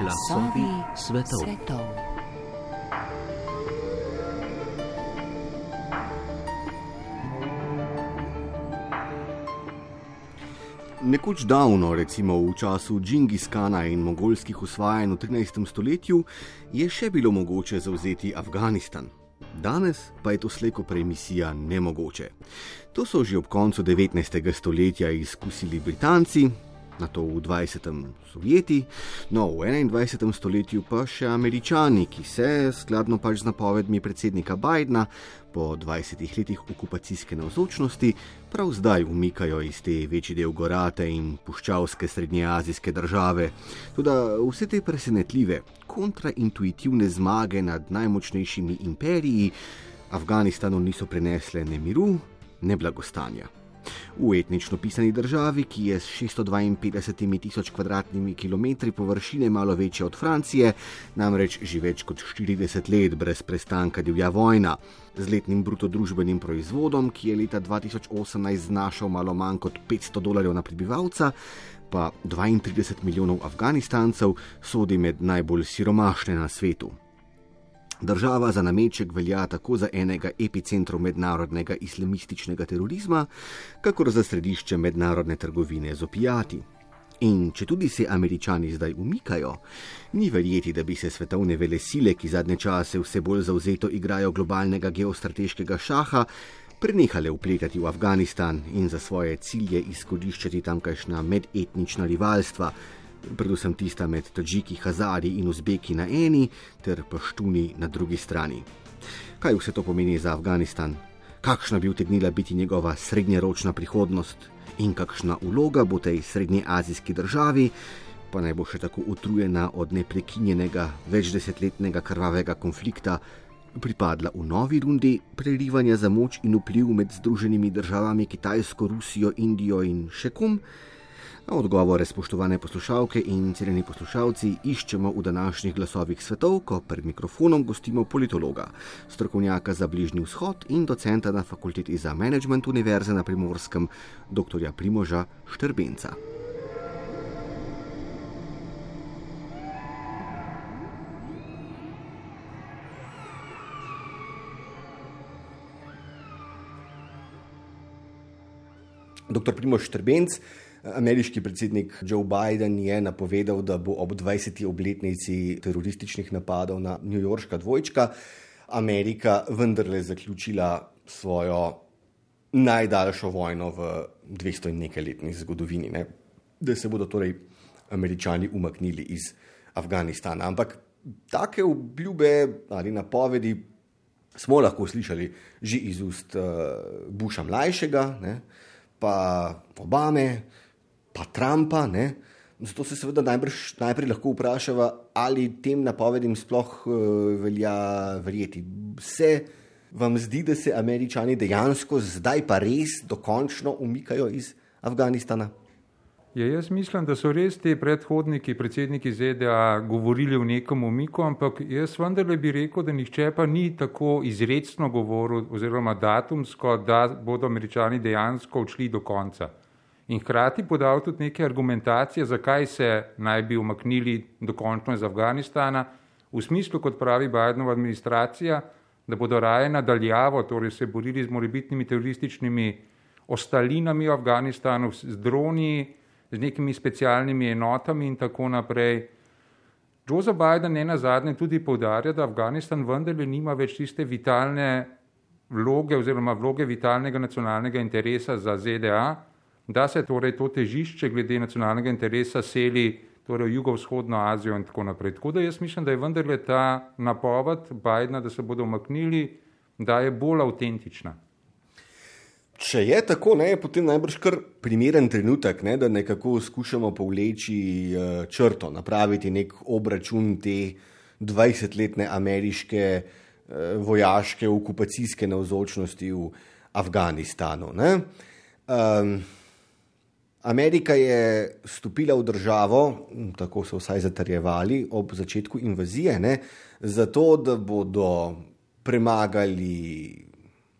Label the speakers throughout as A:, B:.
A: Glasovi svetov.
B: svetov.
C: Nekoč davno, recimo v času Džingiskana in mongolskih usvajanj v 13. stoletju, je še bilo mogoče zauzeti Afganistan. Danes pa je to slejko prej misija nemogoče. To so že ob koncu 19. stoletja izkusili Britanci, na to v 20. Sovjeti, no v 21. stoletju pa še Američani, ki se, skladno pač z napovedmi predsednika Bidna, po 20 letih okupacijske navzočnosti, prav zdaj umikajo iz te večji del gorate in puščavske srednjeazijske države. Tudi vse te presenetljive, kontraintuitivne zmage nad najmočnejšimi imperiji Afganistanu niso prinesle ne miru, ne blagostanja. V etnično pisani državi, ki je s 652 tisoč kvadratnimi kilometri površine malo večja od Francije, namreč že več kot 40 let brez prestanka divja vojna, z letnim bruto družbenim proizvodom, ki je leta 2018 znašal malo manj kot 500 dolarjev na prebivalca, pa 32 milijonov Afganistancev sodi med najbolj siromašne na svetu. Država za nameček velja tako za enega epicentrov mednarodnega islamističnega terorizma, kakor za središče mednarodne trgovine z opijati. In če tudi se američani zdaj umikajo, ni verjeti, da bi se svetovne vele sile, ki zadnje čase vse bolj zauzeto igrajo globalnega geostrateškega šaha, prenehale upletati v Afganistan in za svoje cilje izkoriščati tamkajšnja medetnična rivalstva, predvsem tista med Tadžiki, Hazari in Uzbeki na eni ter Paštuni na drugi strani. Kaj vse to pomeni za Afganistan? Kakšna bi utegnila biti njegova srednjeročna prihodnost in kakšna vloga bo tej srednjeazijski državi, pa naj bo še tako utrujena od neprekinjenega večdesetletnega krvavega konflikta, pripadla v novi rundi prerivanja za moč in vpliv med Združenimi državami Kitajsko, Rusijo, Indijo in še kom? Na odgovore, spoštovane poslušalke in cenjeni poslušalci, iščemo v današnjih glasovih svetov, ko pred mikrofonom gostimo politologa, strokovnjaka za bližnji vzhod in docenta na fakulteti za management Univerze na primorskem, dr. Primoža Štrbenca. Dr. Primož Štrbenc, ameriški predsednik Joe Biden je napovedal, da bo ob 20. obletnici terorističnih napadov na Newyorška dvojčka Amerika vendarle zaključila svojo najdaljšo vojno v 200 in nekaj letni zgodovini. Ne? Da se bodo torej američani umaknili iz Afganistana. Ampak take obljube ali napovedi smo lahko slišali že iz ust uh, Busha mlajšega, ne? pa Obame, pa Trumpa. Ne? Zato se seveda najbrž, najprej lahko vprašava, ali tem napovedim sploh uh, velja verjeti. Se vam zdi, da se američani dejansko zdaj pa res dokončno umikajo iz Afganistana?
D: Ja, jaz mislim, da so res ti predhodniki, predsedniki ZDA, govorili o nekem umiku, ampak jaz vendarle bi rekel, da nihče pa ni tako izredno govoril, oziroma datumsko, da bodo američani dejansko odšli do konca. In hkrati podal tudi neke argumentacije, zakaj se naj bi umaknili dokončno iz Afganistana, v smislu, kot pravi Bidenova administracija, da bodo raje nadaljavo, torej se borili z morebitnimi terorističnimi ostalinami v Afganistanu, z droni, z nekimi specialnimi enotami in tako naprej. Joseph Biden ne na zadnje tudi povdarja, da Afganistan vendarle nima več tiste vitalne vloge oziroma vloge vitalnega nacionalnega interesa za ZDA, da se torej to težišče glede nacionalnega interesa seli torej v jugovzhodno Azijo in tako naprej. Tako da jaz mislim, da je vendarle ta napoved Bidna, da se bodo umaknili, da je bolj avtentična.
C: Če je tako, ne, je potem najbrž kar primeren trenutek, ne, da nekako skušamo povleči uh, črto, napraviti nek obračun te 20-letne ameriške uh, vojaške okupacijske navzočnosti v Afganistanu. Um, Amerika je stopila v državo, tako so vsaj zatrjevali, ob začetku invazije, ne, zato da bodo premagali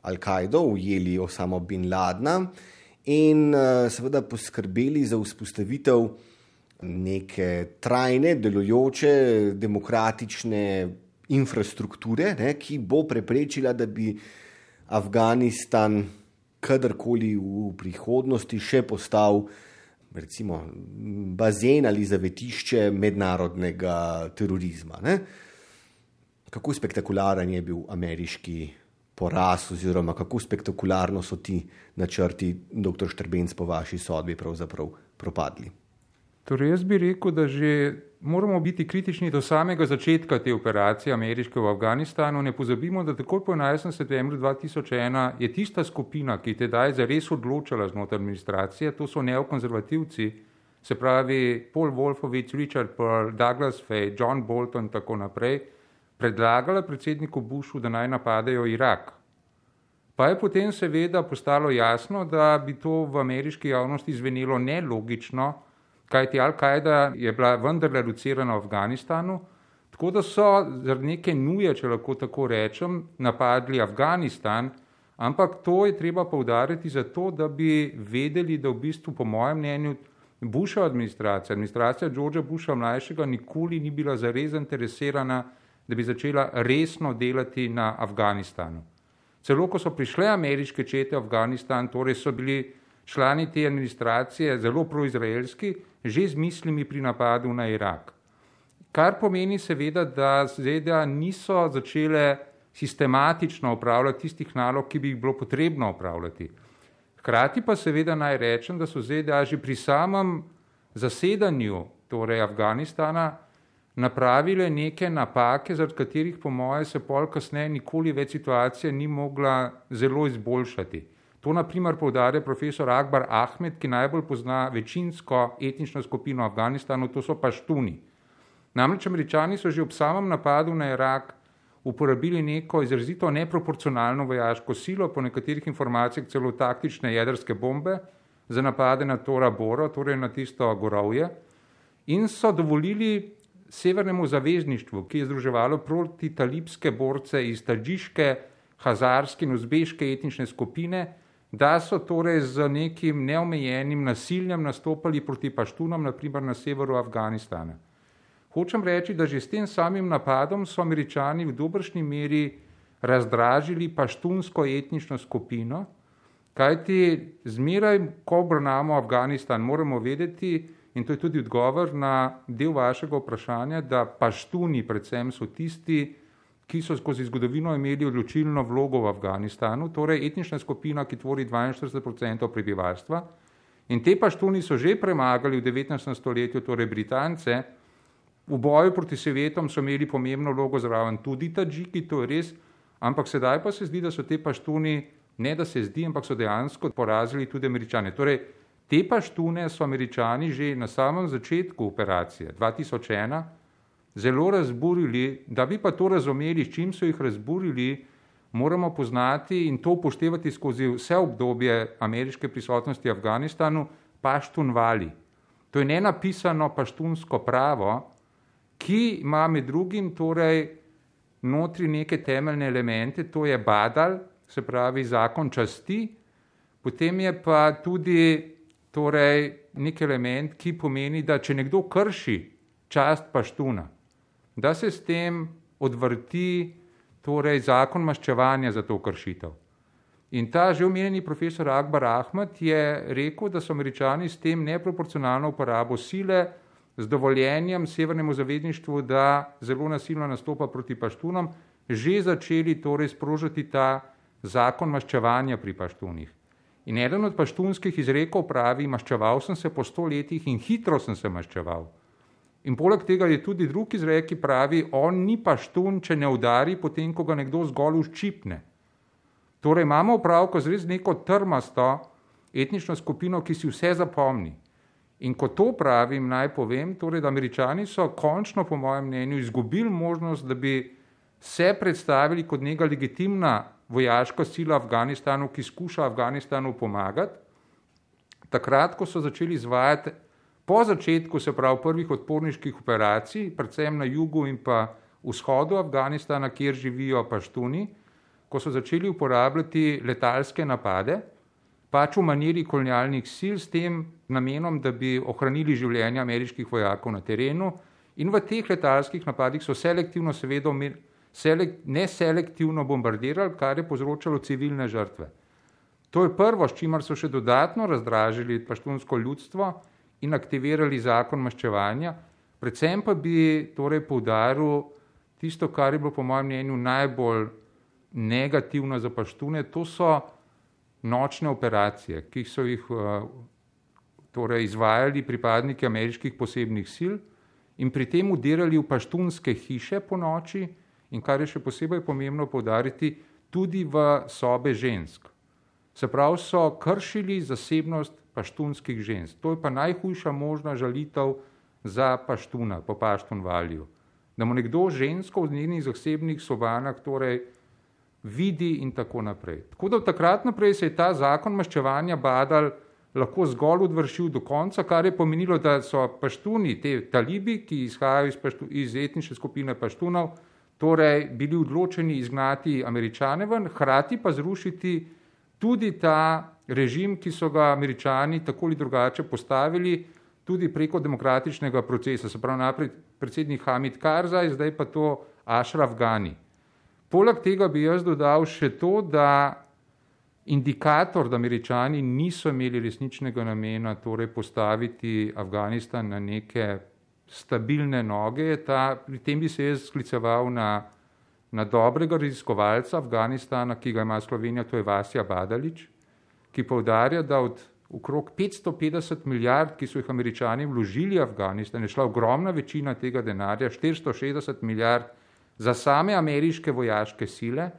C: Al-Kaido, ujeli Osamo bin Ladna in uh, seveda poskrbeli za vzpostavitev neke trajne, delujoče, demokratične infrastrukture, ne, ki bo preprečila, da bi Afganistan kadarkoli v prihodnosti še postal recimo, bazen ali zavetišče mednarodnega terorizma. Ne. Kako spektakularen je bil ameriški poraz, oziroma kako spektakularno so ti načrti, dr. Štrbenc, po vaši sodbi, pravzaprav propadli?
D: Torej, jaz bi rekel, da že moramo biti kritični do samega začetka te operacije ameriške v Afganistanu. Ne pozabimo, da takoj po 11. septembru 2001 je tista skupina, ki je tedaj zares odločala znotraj administracije, to so neokonzervativci, se pravi Paul Wolfowitz, Richard Pearl, Douglas Fay, John Bolton in tako naprej, predlagala predsedniku Bushu, da naj napadejo Irak. Pa je potem seveda postalo jasno, da bi to v ameriški javnosti zvenelo nelogično, kajti Al-Kaida je bila vendarle locirana v Afganistanu, tako da so zaradi neke nuje, če lahko tako rečem, napadli Afganistan, ampak to je treba povdariti zato, da bi vedeli, da v bistvu, po mojem mnenju, Bushova administracija, administracija Georgea Busha mlajšega, nikoli ni bila zares zainteresirana, da bi začela resno delati na Afganistanu. Celo ko so prišle ameriške čete v Afganistan, torej so bili člani te administracije zelo proizraelski, že z mislimi pri napadu na Irak. Kar pomeni seveda, da ZDA niso začele sistematično upravljati tistih nalog, ki bi jih bilo potrebno upravljati. Hkrati pa seveda naj rečem, da so ZDA že pri samem zasedanju torej Afganistana napravile neke napake, zaradi katerih po moje se pol kasneje nikoli več situacija ni mogla zelo izboljšati. To naprimer povdarja profesor Akbar Ahmed, ki najbolj pozna večinsko etnično skupino v Afganistanu, to so paštuni. Namreč američani so že ob samem napadu na Irak uporabili neko izrazito neproporcionalno vojaško silo, po nekaterih informacijah celo taktične jedrske bombe za napade na Tora Boro, torej na tisto gorovje, in so dovolili severnemu zavezništvu, ki je združevalo proti talibske borce iz tadžiške, hazarske in uzbeške etnične skupine, da so torej z nekim neomejenim nasiljem nastopali proti paštunom, naprimer na severu Afganistana. Hočem reči, da že s tem samim napadom so američani v dobršni meri razdražili paštunsko etnično skupino, kajti zmeraj, ko obravnavamo Afganistan, moramo vedeti, in to je tudi odgovor na del vašega vprašanja, da paštuni predvsem so tisti, ki so skozi zgodovino imeli odločilno vlogo v Afganistanu, torej etnična skupina, ki tvori 42% prebivalstva. In te paštuni so že premagali v 19. stoletju, torej Britance, v boju proti Sovjetom so imeli pomembno vlogo zraven tudi Tadžiki, to je res, ampak sedaj pa se zdi, da so te paštuni, ne da se zdi, ampak so dejansko porazili tudi američane. Torej, te paštune so američani že na samem začetku operacije 2001 zelo razburili, da bi pa to razumeli, s čim so jih razburili, moramo poznati in to upoštevati skozi vse obdobje ameriške prisotnosti v Afganistanu, paštun vali. To je nenapisano paštunsko pravo, ki ima med drugim torej notri neke temeljne elemente, to je badal, se pravi zakon časti, potem je pa tudi torej nek element, ki pomeni, da če nekdo krši čast paštuna, da se s tem odvrti torej zakon maščevanja za to kršitev. In ta že omenjeni profesor Akbar Ahmed je rekel, da so američani s tem neproporcionalno uporabo sile z dovoljenjem severnemu zavezništvu, da zelo nasilno nastopa proti paštunom, že začeli torej sprožiti ta zakon maščevanja pri paštunih. In eden od paštunskih izrekov pravi, maščeval sem se po sto letih in hitro sem se maščeval. In poleg tega je tudi drugi izrek, ki pravi, on ni paštun, če ne udari, potem ko ga nekdo zgolj uščipne. Torej imamo opravko z res neko trmasto etnično skupino, ki si vse zapomni. In ko to pravim, naj povem, torej, da američani so končno, po mojem mnenju, izgubili možnost, da bi se predstavili kot neka legitimna vojaška sila v Afganistanu, ki skuša Afganistanu pomagati, takrat, ko so začeli izvajati Po začetku, se pravi, prvih odporniških operacij, predvsem na jugu in pa vzhodu Afganistana, kjer živijo paštuni, ko so začeli uporabljati letalske napade, pač v maniri kolonialnih sil s tem namenom, da bi ohranili življenje ameriških vojakov na terenu in v teh letalskih napadih so selektivno, seveda, selek, neselektivno bombardirali, kar je povzročalo civilne žrtve. To je prvo, s čimer so še dodatno razdražili paštunsko ljudstvo in aktivirali zakon maščevanja, predvsem pa bi torej poudaril tisto, kar je bilo po mojem mnenju najbolj negativno za paštune, to so nočne operacije, ki so jih eh, torej, izvajali pripadniki ameriških posebnih sil in pri tem udirali v paštunske hiše po noči in kar je še posebej pomembno povdariti, tudi v sobe žensk. Se pravi, so kršili zasebnost paštunskih žensk. To je pa najhujša možna žalitev za paštuna po paštun valju. Da mu nekdo žensko v njenih zasebnih sobanah torej vidi in tako naprej. Tako da od takrat naprej se je ta zakon maščevanja badal lahko zgolj odvršil do konca, kar je pomenilo, da so paštuni, te talibi, ki izhajajo iz, paštu, iz etnične skupine paštunov, torej bili odločeni izgnati američane ven, hkrati pa zrušiti tudi ta režim, ki so ga američani tako ali drugače postavili, tudi preko demokratičnega procesa. Se pravi, naprej predsednik Hamid Karzaj, zdaj pa to Ashraf Ghani. Poleg tega bi jaz dodal še to, da indikator, da američani niso imeli resničnega namena torej postaviti Afganistan na neke stabilne noge, ta, pri tem bi se jaz skliceval na, na dobrega raziskovalca Afganistana, ki ga ima Slovenija, to je Vasja Badalič, ki povdarja, da od okrog 550 milijard, ki so jih američani vložili v Afganistan, je šla ogromna večina tega denarja, 460 milijard za same ameriške vojaške sile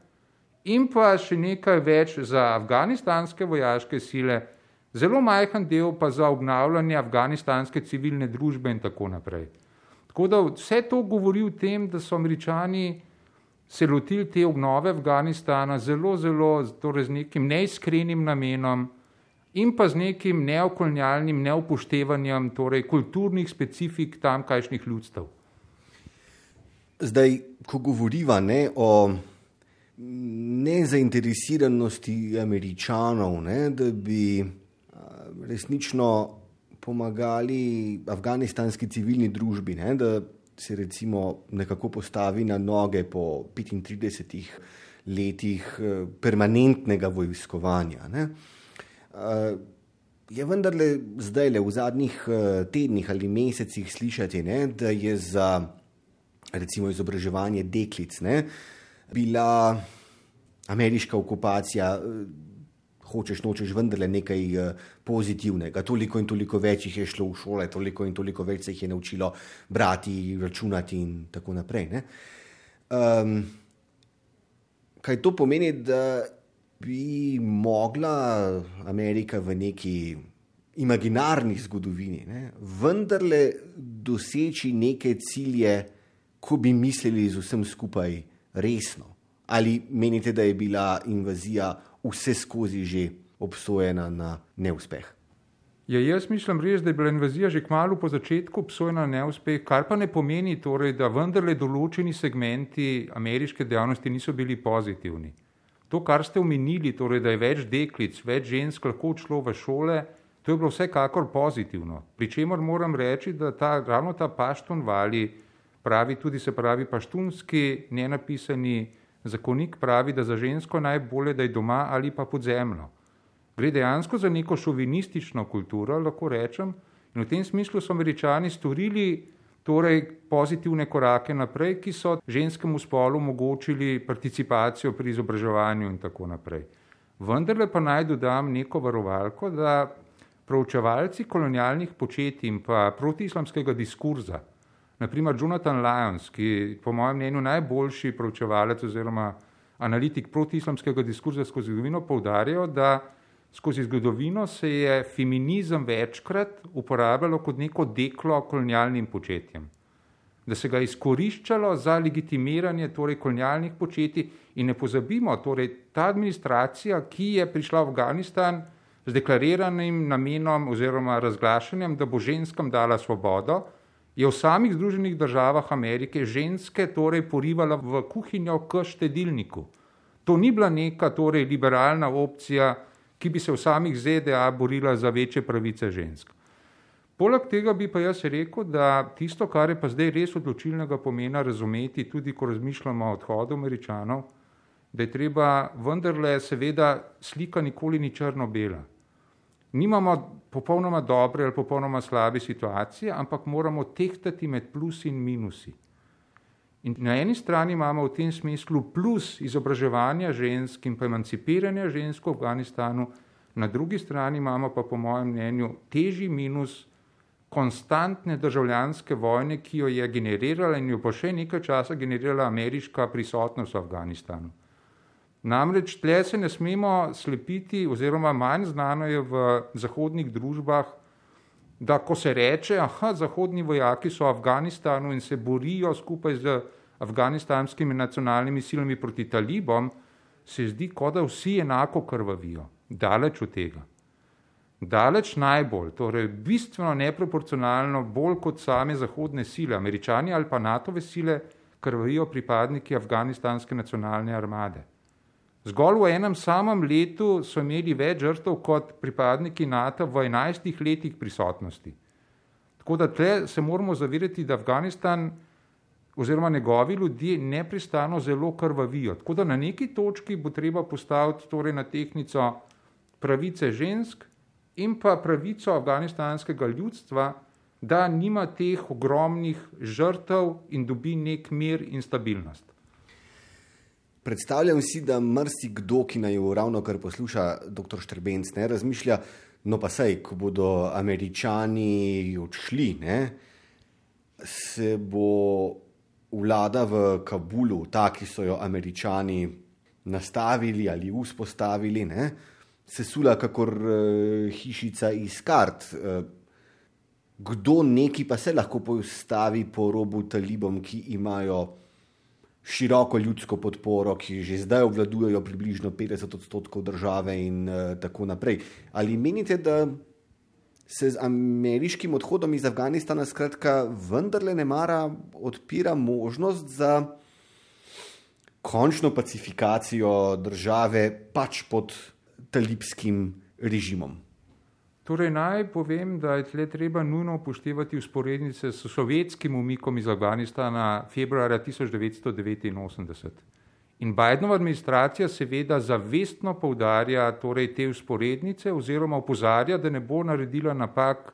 D: in pa še nekaj več za afganistanske vojaške sile, zelo majhen del pa za obnavljanje afganistanske civilne družbe in tako naprej. Tako da vse to govori o tem, da so američani se lotili te obnove Afganistana zelo, zelo torej z nekim neiskrenim namenom in pa z nekim neokolonialnim neupoštevanjem torej kulturnih specifik tamkajšnjih ljudstev.
C: Zdaj, ko govoriva ne, o nezainteresiranosti američanov, ne, da bi resnično pomagali afganistanski civilni družbi, ne, da se recimo nekako postavi na noge po 35 letih permanentnega vojskovanja. Ne. Je vendarle zdaj, le v zadnjih tednih ali mesecih, slišati, ne, da je za recimo izobraževanje deklic, ne, bila ameriška okupacija, eh, hočeš, nočeš, vendarle nekaj eh, pozitivnega. Toliko in toliko več jih je šlo v šole, toliko in toliko več se jih je naučilo brati, računati in tako naprej. Um, kaj to pomeni, da bi mogla Amerika v neki imaginarni zgodovini ne, vendarle doseči neke cilje, ko bi mislili z vsem skupaj resno? Ali menite, da je bila invazija vse skozi že obsojena na neuspeh?
D: Ja, jaz mislim res, da je bila invazija že kmalo po začetku obsojena na neuspeh, kar pa ne pomeni, torej, da vendarle določeni segmenti ameriške dejavnosti niso bili pozitivni. To, kar ste omenili, torej, da je več deklic, več žensk lahko odšlo v šole, to je bilo vsekakor pozitivno. Pričemer moram reči, da ta, ravno ta pašton vali, pravi tudi, se pravi, paštunski nenapisani zakonik pravi, da za žensko najbolje, da je doma ali pa pod zemljo. Gre dejansko za neko šovinistično kulturo, lahko rečem, in v tem smislu so američani storili torej pozitivne korake naprej, ki so ženskemu spolu omogočili participacijo pri izobraževanju in tako naprej. Vendarle pa naj dodam neko varovalko, da proučevalci kolonialnih početij in pa protiislamskega diskurza, Naprimer, Jonathan Lyons, ki je po mojem mnenju najboljši proučevalec oziroma analitik protiislamskega diskurza skozi zgodovino, poudarjajo, da skozi zgodovino se je feminizem večkrat uporabljalo kot neko deklo kolonialnim početjem. Da se ga izkoriščalo za legitimiranje torej, kolonialnih početij in ne pozabimo, torej, ta administracija, ki je prišla v Afganistan z deklariranim namenom oziroma razglašanjem, da bo ženskam dala svobodo, je v samih Združenih državah Amerike ženske torej porivala v kuhinjo k štedilniku. To ni bila neka torej liberalna opcija, ki bi se v samih ZDA borila za večje pravice žensk. Poleg tega bi pa jaz rekel, da tisto, kar je pa zdaj res odločilnega pomena razumeti, tudi ko razmišljamo o odhodu američanov, da je treba vendarle, seveda, slika nikoli ni črno-bela. Nimamo popolnoma dobre ali popolnoma slabe situacije, ampak moramo tehtati med plusi in minusi. In na eni strani imamo v tem smislu plus izobraževanja žensk in pa emancipiranja žensk v Afganistanu, na drugi strani imamo pa po mojem mnenju težji minus konstantne državljanske vojne, ki jo je generirala in jo bo še nekaj časa generirala ameriška prisotnost v Afganistanu. Namreč tle se ne smemo slepiti, oziroma manj znano je v zahodnih družbah, da ko se reče, da zahodni vojaki so v Afganistanu in se borijo skupaj z afganistanskimi nacionalnimi silami proti talibom, se zdi, kot da vsi enako krvavijo. Daleč od tega. Daleč najbolj, torej bistveno neproporcionalno, bolj kot same zahodne sile, američani ali pa NATO-ve sile, krvavijo pripadniki afganistanske nacionalne armade. Zgolj v enem samem letu so imeli več žrtev kot pripadniki NATO v enajstih letih prisotnosti. Tako da tle se moramo zavedati, da Afganistan oziroma njegovi ljudje nepristano zelo krvavijo. Tako da na neki točki bo treba postaviti torej na tehnico pravice žensk, in pa pravico afganistanskega ljudstva, da nima teh ogromnih žrtev in dobi nek mir in stabilnost.
C: Predstavljam si, da marsikdo, ki naj ravno kar posluša, dr. Štrbenc, ne razmišlja, no pa sej, ko bodo američani odšli, ne, se bo vlada v Kabulu, ta, ki so jo američani nastavili ali vzpostavili, ne, sesula, kakor uh, hišica iz kart. Uh, kdo neki pa se lahko postavi po robu talibom, ki imajo široko ljudsko podporo, ki že zdaj obvladujejo približno 50 odstotkov države in uh, tako naprej. Ali menite, da se z ameriškim odhodom iz Afganistana skratka vendarle ne mara odpira možnost za končno pacifikacijo države pač pod talibskim režimom.
D: Torej, naj povem, da je tle treba nujno upoštevati usporednice s sovjetskim umikom iz Afganistana februarja 1989. In Bidenova administracija seveda zavestno poudarja torej, te usporednice oziroma upozarja, da ne bo naredila napak,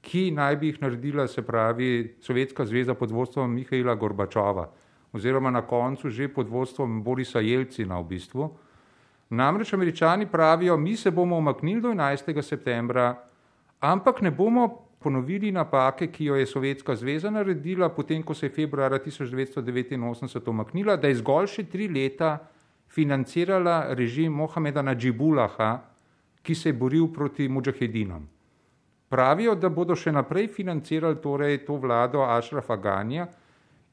D: ki naj bi jih naredila, se pravi, Sovjetska zveza pod vodstvom Mihajla Gorbačova oziroma na koncu že pod vodstvom Borisa Jelcina v bistvu. Namreč američani pravijo, mi se bomo omaknili do 11. septembra, ampak ne bomo ponovili napake, ki jo je Sovjetska zveza naredila, potem ko se je februarja 1989 omaknila, da je zgolj še tri leta financirala režim Mohameda Nadžibulaha, ki se je boril proti mujahedinom. Pravijo, da bodo še naprej financirali torej to vlado Ašrafa Ganja,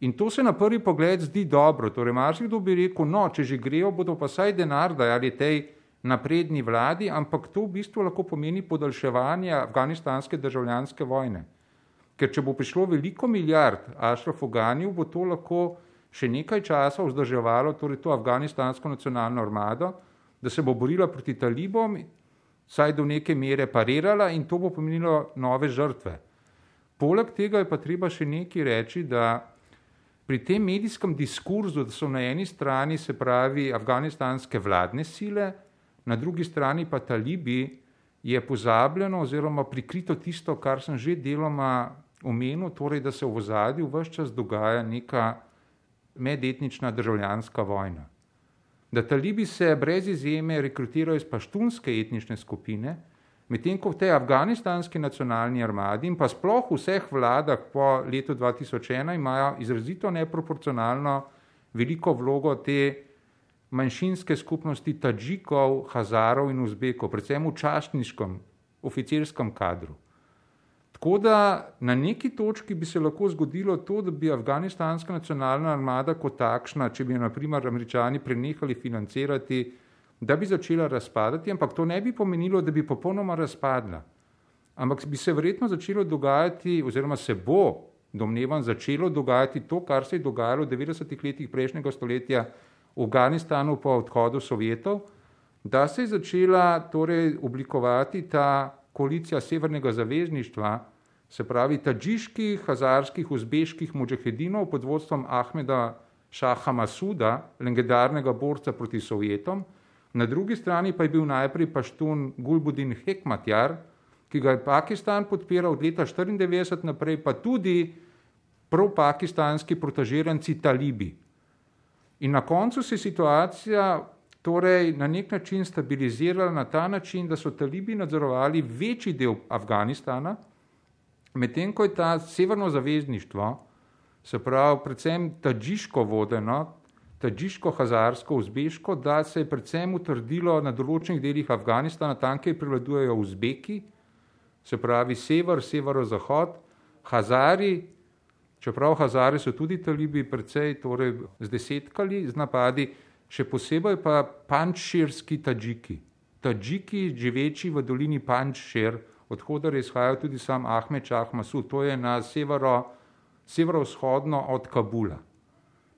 D: In to se na prvi pogled zdi dobro. Torej, marsikdo bi rekel, no, če že grejo, bodo pa saj denar dajali tej napredni vladi, ampak to v bistvu lahko pomeni podaljševanje afganistanske državljanske vojne. Ker če bo prišlo veliko milijard Ašraf Oganju, bo to lahko še nekaj časa vzdrževalo torej to afganistansko nacionalno armado, da se bo borila proti talibom, saj do neke mere parirala in to bo pomenilo nove žrtve. Poleg tega je pa treba še nekaj reči, da pri tem medijskem diskurzu, da so na eni strani se pravi afganistanske vladne sile, na drugi strani pa talibi, je pozabljeno oziroma prikrito tisto, kar sem že deloma omenil, torej da se v ozadju vse čas dogaja neka medetnična državljanska vojna. Da talibi se brez izjeme rekrutirajo iz paštunske etnične skupine, Medtem ko v tej afganistanski nacionalni armadi in pa sploh v vseh vladah po letu 2001 imajo izrazito neproporcionalno veliko vlogo te manjšinske skupnosti Tadžikov, Hazarov in Uzbekov, predvsem v častniškem oficirskem kadru. Tako da na neki točki bi se lahko zgodilo to, da bi afganistanska nacionalna armada kot takšna, če bi jo naprimer američani prenehali financirati, da bi začela razpadati, ampak to ne bi pomenilo, da bi popolnoma razpadla. Ampak bi se verjetno začelo dogajati, oziroma se bo, domnevam, začelo dogajati to, kar se je dogajalo v 90-ih letih prejšnjega stoletja v Afganistanu po odhodu Sovjetov, da se je začela torej oblikovati ta koalicija severnega zavezništva, se pravi tadžiških, hazarskih, uzbeških mujahedinov pod vodstvom Ahmeda Šaha Masuda, legendarnega borca proti Sovjetom, na drugi strani pa je bil najprej paštun Gulbudin Hekmatjar, ki ga je Pakistan podpiral od leta 1994 naprej, pa tudi pro-pakistanski protažiranci talibi. In na koncu se je situacija torej na nek način stabilizirala na ta način, da so talibi nadzorovali večji del Afganistana, medtem ko je ta severno zavezništvo, se pravi predvsem tadžiško vodeno, tadžiško-hazarsko, uzbeško, da se je predvsem utrdilo na določenih delih Afganistana, tam, kjer prevladujejo uzbeki, se pravi sever, severozahod, hazari, čeprav hazari so tudi talibi precej torej, zdesetkali z napadi, še posebej pa pančširski tadžiki. Tadžiki, živeči v dolini Pančšir, odhodar izhajajo tudi sam Ahmed Čah Masud, to je na severo, severovzhodno od Kabula.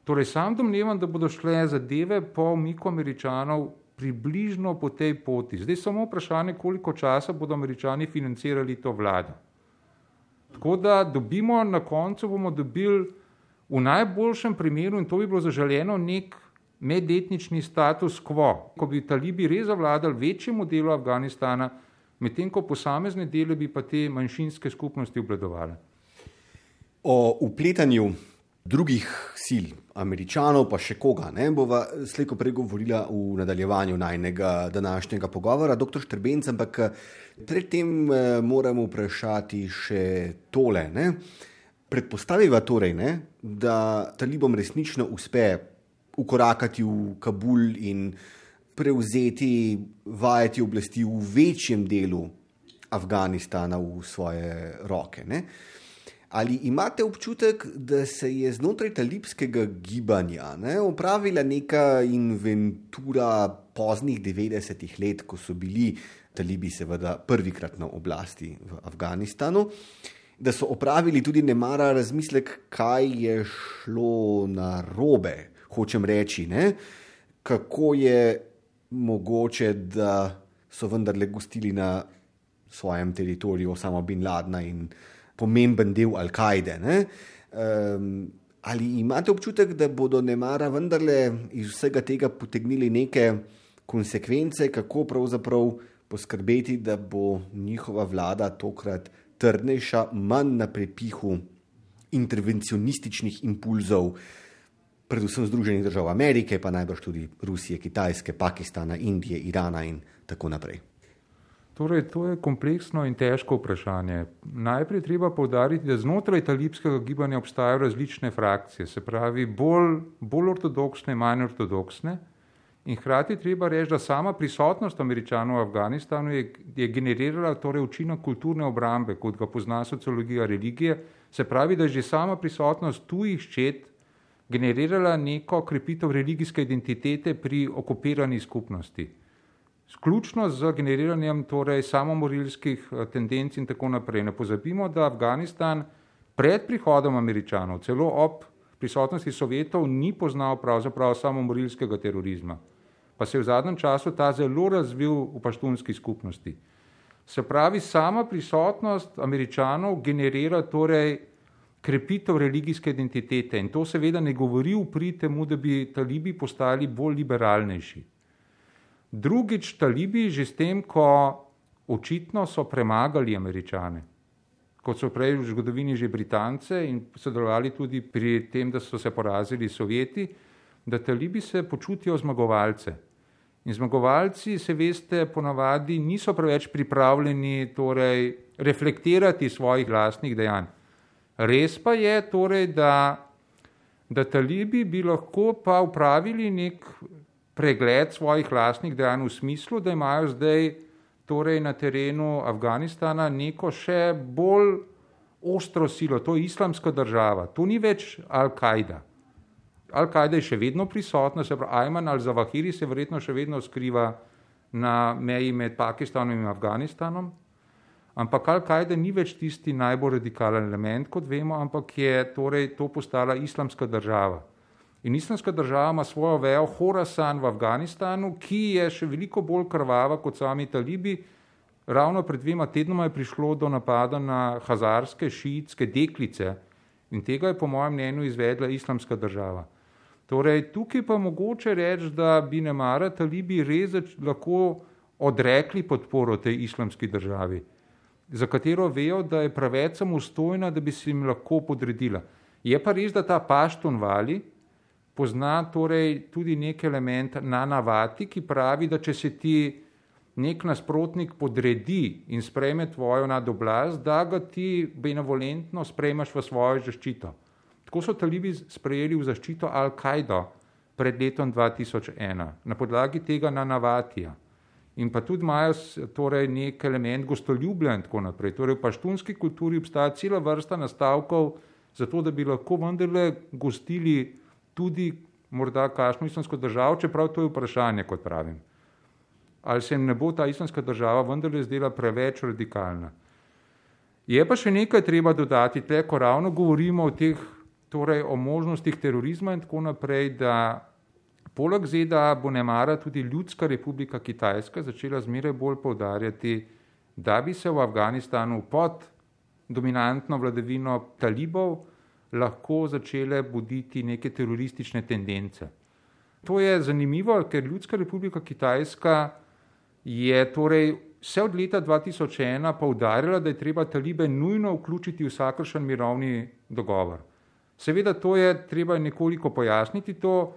D: Torej, sam domnevam, da bodo šle zadeve po umiku američanov približno po tej poti. Zdaj samo vprašanje, koliko časa bodo američani financirali to vlado. Tako da dobimo na koncu, bomo dobili v najboljšem primeru, in to bi bilo zaželeno, nek medetnični status quo, ko bi talibi res zavladali večjemu delu Afganistana, medtem ko posamezne dele bi pa te manjšinske skupnosti obladovali.
C: O upletanju drugih sil, američanov, pa še koga, ne bova slejko pregovorila v nadaljevanju najnega današnjega pogovora, doktor Štrbenc, ampak predtem eh, moramo vprašati še tole. Ne? Predpostaviva torej, ne, da talibom resnično uspe ukorakati v Kabul in prevzeti vajeti oblasti v večjem delu Afganistana v svoje roke. Ne? Ali imate občutek, da se je znotraj talibskega gibanja ne, opravila neka inventura poznih 90-ih let, ko so bili talibi, seveda, prvikrat na oblasti v Afganistanu, da so opravili tudi nemara razmislek, kaj je šlo na robe, hočem reči, ne? kako je mogoče, da so vendarle gostili na svojem teritoriju samo Bin Ladna in pomemben del Al-Kaide. Um, ali imate občutek, da bodo nemara vendarle iz vsega tega potegnili neke konsekvence, kako pravzaprav poskrbeti, da bo njihova vlada tokrat trdnejša, manj na prepihu intervencionističnih impulzov, predvsem Združenih držav Amerike, pa najbrž tudi Rusije, Kitajske, Pakistana, Indije, Irana in tako naprej.
D: Torej, to je kompleksno in težko vprašanje. Najprej treba povdariti, da znotraj talibskega gibanja obstajajo različne frakcije, se pravi bolj, bolj ortodoksne, manj ortodoksne. In hkrati treba reči, da sama prisotnost američanov v Afganistanu je, je generirala torej učinek kulturne obrambe, kot ga pozna sociologija religije. Se pravi, da je že sama prisotnost tujih ščet generirala neko krepitev religijske identitete pri okupirani skupnosti. Sključno z generiranjem torej samomorilskih eh, tendenc in tako naprej. Ne pozabimo, da Afganistan pred prihodom američanov, celo ob prisotnosti sovjetov, ni poznal pravzaprav samomorilskega terorizma. Pa se je v zadnjem času ta zelo razvil v paštunski skupnosti. Se pravi, sama prisotnost američanov generira torej krepitev religijske identitete in to seveda ne govori v prid temu, da bi talibi postali bolj liberalnejši. Drugič, talibi že s tem, ko očitno so premagali američane, kot so prej v zgodovini že Britance in sodelovali tudi pri tem, da so se porazili sovjeti, da talibi se počutijo zmagovalce. In zmagovalci, se veste, ponavadi niso preveč pripravljeni torej, reflektirati svojih lastnih dejanj. Res pa je torej, da, da talibi bi lahko pa upravili nek pregled svojih lastnih dejanj v smislu, da imajo zdaj torej na terenu Afganistana neko še bolj ostro silo, to je islamska država, to ni več Al-Kaida. Al-Kaida je še vedno prisotna, se pravi, Ayman al-Zawahiri se verjetno še vedno skriva na meji med Pakistanom in Afganistanom, Ampak Al-Kaida ni več tisti najbolj radikalen element, kot vemo, ampak je torej to postala islamska država. In islamska država ima svojo vejo Horasan v Afganistanu, ki je še veliko bolj krvava kot sami talibi. Ravno pred dvema tednoma je prišlo do napada na hazarske, šiitske deklice in tega je po mojem mnenju izvedla islamska država. Torej, tukaj pa mogoče reči, da bi ne mara talibi res lahko odrekli podporo tej islamski državi, za katero vejo, da je preveč samostojna, da bi se jim lahko podredila. Je pa res, da ta paštun vali pozna torej tudi nek element na navati, ki pravi, da če se ti nek nasprotnik podredi in sprejme tvojo nadoblast, da ga ti benevolentno sprejmaš v svojo zaščito. Tako so talibi sprejeli v zaščito Al-Kaido pred letom 2001 na podlagi tega na Navatija. In pa tudi imajo torej nek element gostoljubja in tako naprej. Torej v paštunski kulturi obstaja cela vrsta nastavkov, zato da bi lahko vendarle gostili tudi morda kakšno islamsko državo, čeprav to je vprašanje, kot pravim ali se jim ne bo ta islamska država vendarle zdela preveč radikalna. Je pa še nekaj treba dodati, te, ko ravno govorimo o teh, torej o možnostih terorizma in tako naprej, da poleg ZDA bo ne mara tudi Ljudska republika Kitajska začela zmeraj bolj povdarjati, da bi se v Afganistanu pod dominantno vladavino talibov lahko začele buditi neke teroristične tendence. To je zanimivo, ker Ljudska republika Kitajska je torej vse od leta 2001 poudarjala, da je treba talibe nujno vključiti v vsakršen mirovni dogovor. Seveda to je treba nekoliko pojasniti. To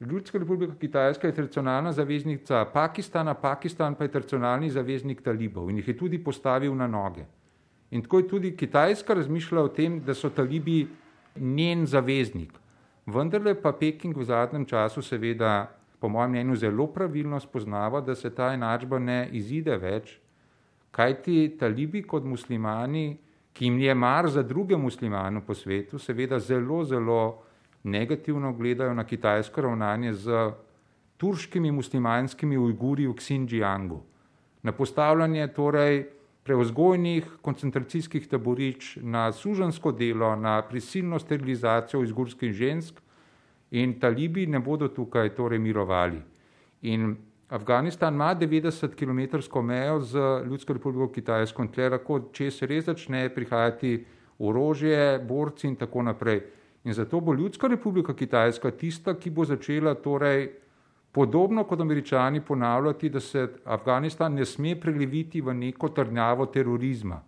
D: Ljudska republika Kitajska je tradicionalna zaveznica Pakistana, Pakistan pa je tradicionalni zaveznik talibov in jih je tudi postavil na noge. In tako je tudi Kitajska razmišljala o tem, da so talibi njen zaveznik. Vendarle pa Peking v zadnjem času seveda po mojem mnenju, zelo pravilno spoznava, da se ta enačba ne izide več, kajti talibi kot muslimani, ki jim je mar za druge muslimane po svetu, seveda zelo, zelo negativno gledajo na kitajsko ravnanje z turškimi muslimanskimi ujguri v Xinjiangu. Na postavljanje torej prevzgojnih koncentracijskih taborišč, na sužensko delo, na prisilno sterilizacijo izgurskih žensk, in talibi ne bodo tukaj torej mirovali. In Afganistan ima 90 km mejo z Ljudsko republiko Kitajsko in tle lahko, če se res začne prihajati orožje, borci in tako naprej. In zato bo Ljudska republika Kitajska tista, ki bo začela torej podobno kot američani ponavljati, da se Afganistan ne sme preleviti v neko trdnjavo terorizma.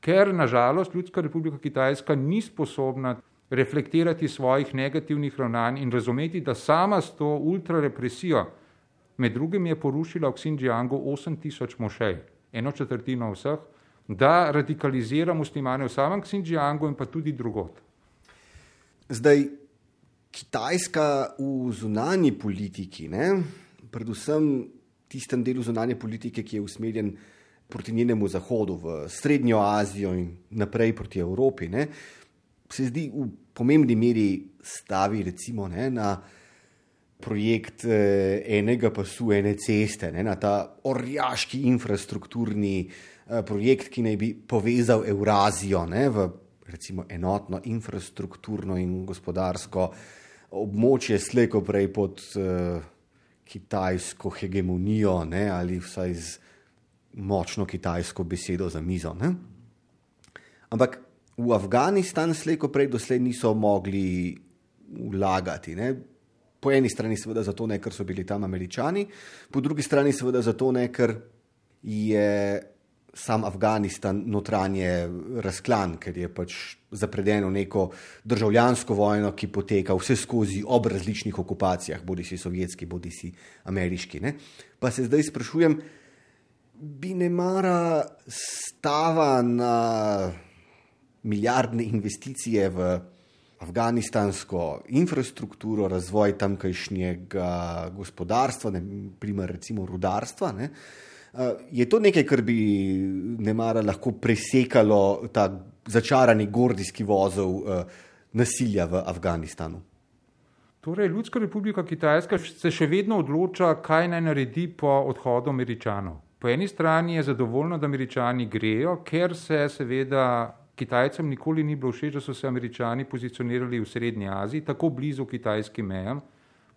D: Ker nažalost Ljudska republika Kitajska ni sposobna reflektirati svojih negativnih ravnanj in razumeti, da sama s to ultrarepresijo, med drugim je porušila v Xinjiangu 8000 mošej, eno četrtino vseh, da radikalizira muslimane v samem Xinjiangu in pa tudi drugot.
C: Zdaj, Kitajska v zunanji politiki, ne, predvsem tistem delu zunanje politike, ki je usmerjen proti njenemu zahodu, v Srednjo Azijo in naprej proti Evropi, ne, se zdi v pomembni meri stavi recimo, ne, na projekt eh, enega pasu, ene ceste, ne, na ta orjaški infrastrukturni eh, projekt, ki naj bi povezal Eurazijo ne, v recimo, enotno infrastrukturno in gospodarsko območje, slejko prej pod eh, kitajsko hegemonijo ne, ali vsaj z močno kitajsko besedo za mizo. Ne. Ampak v Afganistan slejko prej doslej niso mogli vlagati. Ne? Po eni strani seveda zato, ne, ker so bili tam američani, po drugi strani seveda zato, ne, ker je sam Afganistan notranje razklan, ker je pač zapredeno neko državljansko vojno, ki poteka vse skozi ob različnih okupacijah, bodi si sovjetski, bodi si ameriški. Ne? Pa se zdaj sprašujem, bi ne mara stava na milijardne investicije v afganistansko infrastrukturo, razvoj tamkajšnjega gospodarstva, ne, primer recimo rudarstva. Ne. Eh, je to nekaj, kar bi ne mara lahko presekalo ta začarani gordijski vozov eh, nasilja v Afganistanu?
D: Torej, Ljudska republika Kitajska se še vedno odloča, kaj naj naredi po odhodu američanov. Po eni strani je zadovoljno, da američani grejo, ker se seveda Kitajcem nikoli ni bilo všeč, da so se američani pozicionirali v Srednji Aziji, tako blizu kitajskim mejam.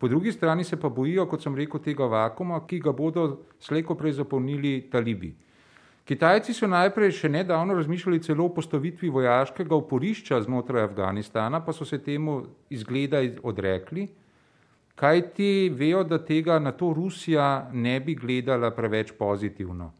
D: Po drugi strani se pa bojijo, kot sem rekel, tega vakuma, ki ga bodo slejko prej zapolnili talibi. Kitajci so najprej še nedavno razmišljali celo o postavitvi vojaškega oporišča znotraj Afganistana, pa so se temu izgleda odrekli, kaj ti vejo, da tega na to Rusija ne bi gledala preveč pozitivno.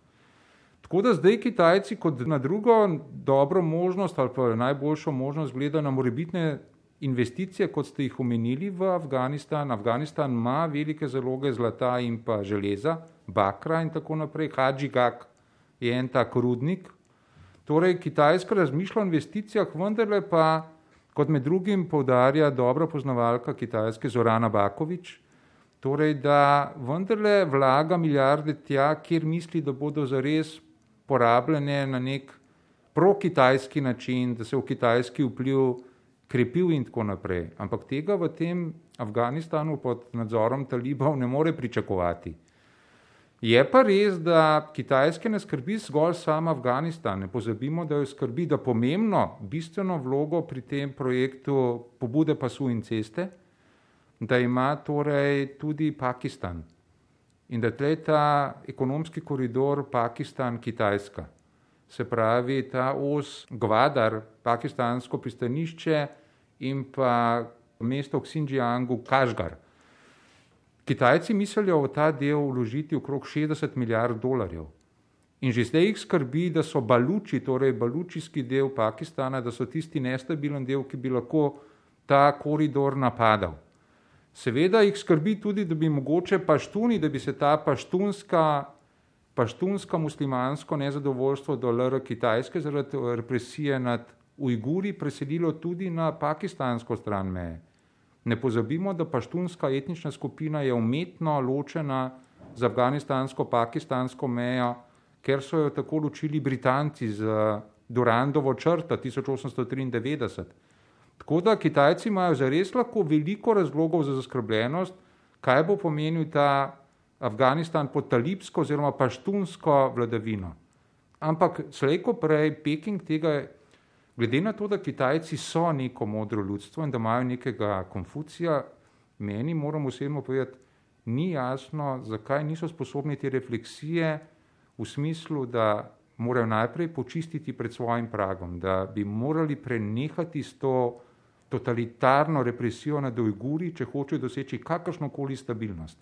D: Tako da zdaj Kitajci kot na drugo dobro možnost ali pa najboljšo možnost gledajo na morebitne investicije, kot ste jih omenili v Afganistan. Afganistan ima velike zaloge zlata in pa železa, bakra in tako naprej, Hadžigak je en tak rudnik. Torej, Kitajska razmišlja o investicijah, vendarle pa, kot med drugim povdarja dobra poznavalka Kitajske Zorana Bakovič, torej, da vendarle vlaga milijarde tja, kjer misli, da bodo zares porabljene na nek pro-kitajski način, da se v kitajski vpliv krepil in tako naprej. Ampak tega v tem Afganistanu pod nadzorom talibov ne more pričakovati. Je pa res, da Kitajske ne skrbi zgolj sam Afganistan. Ne pozabimo, da jo skrbi, da pomembno, bistveno vlogo pri tem projektu pobude pasu in ceste, da ima torej tudi Pakistan in da tle ta ekonomski koridor Pakistan-Kitajska. Se pravi, ta os Gvadar, pakistansko pristanišče in pa mesto v Xinjiangu, Kažgar. Kitajci mislijo v ta del vložiti okrog 60 milijard dolarjev. In že zdaj jih skrbi, da so baluči, torej balučijski del Pakistana, da so tisti nestabilen del, ki bi lahko ta koridor napadal. Seveda jih skrbi tudi, da bi mogoče paštuni, da bi se ta paštunska, paštunska muslimansko nezadovoljstvo do LR Kitajske zaradi represije nad Ujguri preselilo tudi na pakistansko stran meje. Ne pozabimo, da paštunska etnična skupina je umetno ločena z afganistansko-pakistansko mejo, ker so jo tako ločili Britanci z Durandovo črta 1893. Tako da Kitajci imajo zares lahko veliko razlogov za zaskrbljenost, kaj bo pomenil ta Afganistan pod talibsko oziroma paštunsko vladavino. Ampak slejko prej Peking tega Glede na to, da Kitajci so neko modro ljudstvo in da imajo nekega Konfucija, meni moramo osebno povedati, ni jasno, zakaj niso sposobni te refleksije v smislu, da morajo najprej počistiti pred svojim pragom, da bi morali prenehati s to totalitarno represijo nad Ujguri, če hočejo doseči kakršnokoli stabilnost.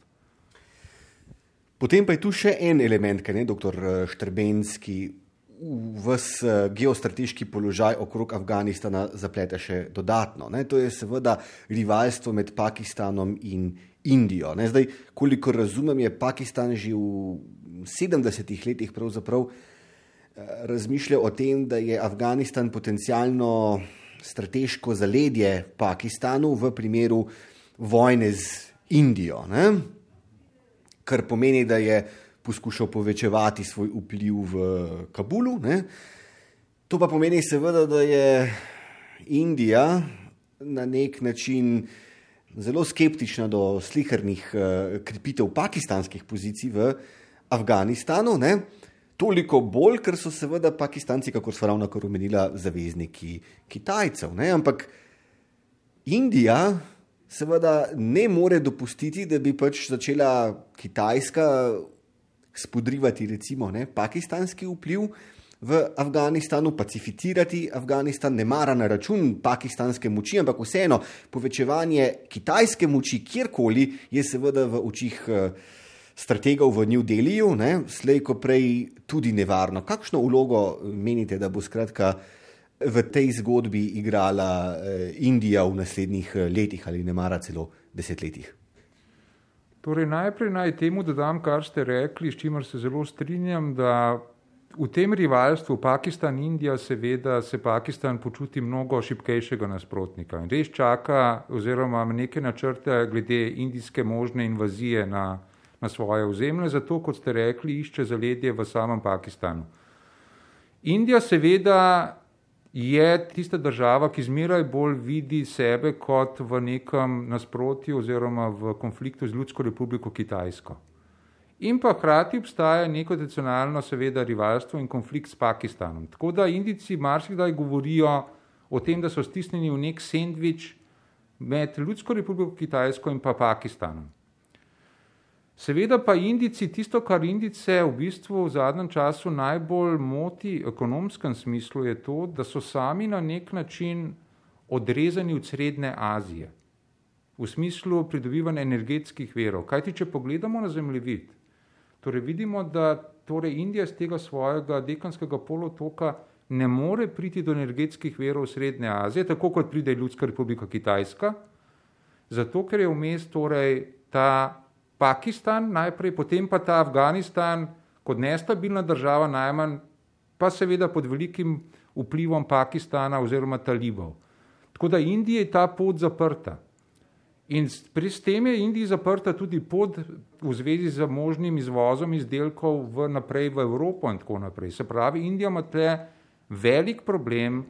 C: Potem pa je tu še en element, kaj ne, doktor Štrbenski, vs eh, geostrateški položaj okrog Afganistana zaplete še dodatno. Ne? To je seveda rivalstvo med Pakistanom in Indijo. Ne? Zdaj, koliko razumem, je Pakistan že v 70-ih letih pravzaprav eh, razmišljal o tem, da je Afganistan potencialno strateško zaledje Pakistanu v primeru vojne z Indijo. Ne? Kar pomeni, da je poskušal povečevati svoj vpliv v Kabulu. Ne? To pa pomeni, seveda, da je Indija na nek način zelo skeptična do slikarnih uh, krepitev pakistanskih pozicij v Afganistanu. Ne? Toliko bolj, ker so seveda Pakistanci, kako so ravno kar omenila, zavezniki Kitajcev. Ne? Ampak Indija seveda ne more dopustiti, da bi pač začela Kitajska spodrivati recimo ne, pakistanski vpliv v Afganistanu, pacificirati Afganistan, ne mara na račun pakistanske moči, ampak vseeno povečevanje kitajske moči kjerkoli je seveda v očih eh, strategov v New Delhiju, slejko prej tudi nevarno. Kakšno vlogo eh, menite, da bo skratka v tej zgodbi igrala eh, Indija v naslednjih letih ali ne mara celo desetletjih?
D: Torej, najprej naj temu dodam, kar ste rekli, s čimer se zelo strinjam, da v tem rivalstvu Pakistan-Indija seveda se Pakistan počuti mnogo šipkejšega nasprotnika in res čaka oziroma neke načrte glede indijske možne invazije na, na svoje ozemlje, zato, kot ste rekli, išče zaledje v samem Pakistanu. Indija seveda je tista država, ki zmeraj bolj vidi sebe kot v nekem nasprotju oziroma v konfliktu z Ljudsko republiko Kitajsko. In pa hkrati obstaja neko tradicionalno, seveda, rivalstvo in konflikt s Pakistanom. Tako da Indijci marsikdaj govorijo o tem, da so stisnjeni v nek sendvič med Ljudsko republiko Kitajsko in pa Pakistanom. Seveda pa Indijci, tisto, kar Indijce v bistvu v zadnjem času najbolj moti v ekonomskem smislu, je to, da so sami na nek način odrezani od Srednje Azije v smislu pridobivanja energetskih verov. Kajti, če pogledamo na zemljevid, torej vidimo, da torej Indija z tega svojega dekanskega polotoka ne more priti do energetskih verov Srednje Azije, tako kot pride Ljudska republika Kitajska, zato ker je vmes torej ta Pakistan najprej, potem pa ta Afganistan kot nestabilna država najmanj, pa seveda pod velikim vplivom Pakistana oziroma talibov. Tako da Indija je ta pot zaprta. In s tem je Indija zaprta tudi pot v zvezi z možnim izvozom izdelkov v naprej v Evropo in tako naprej. Se pravi, Indija ima tle velik problem,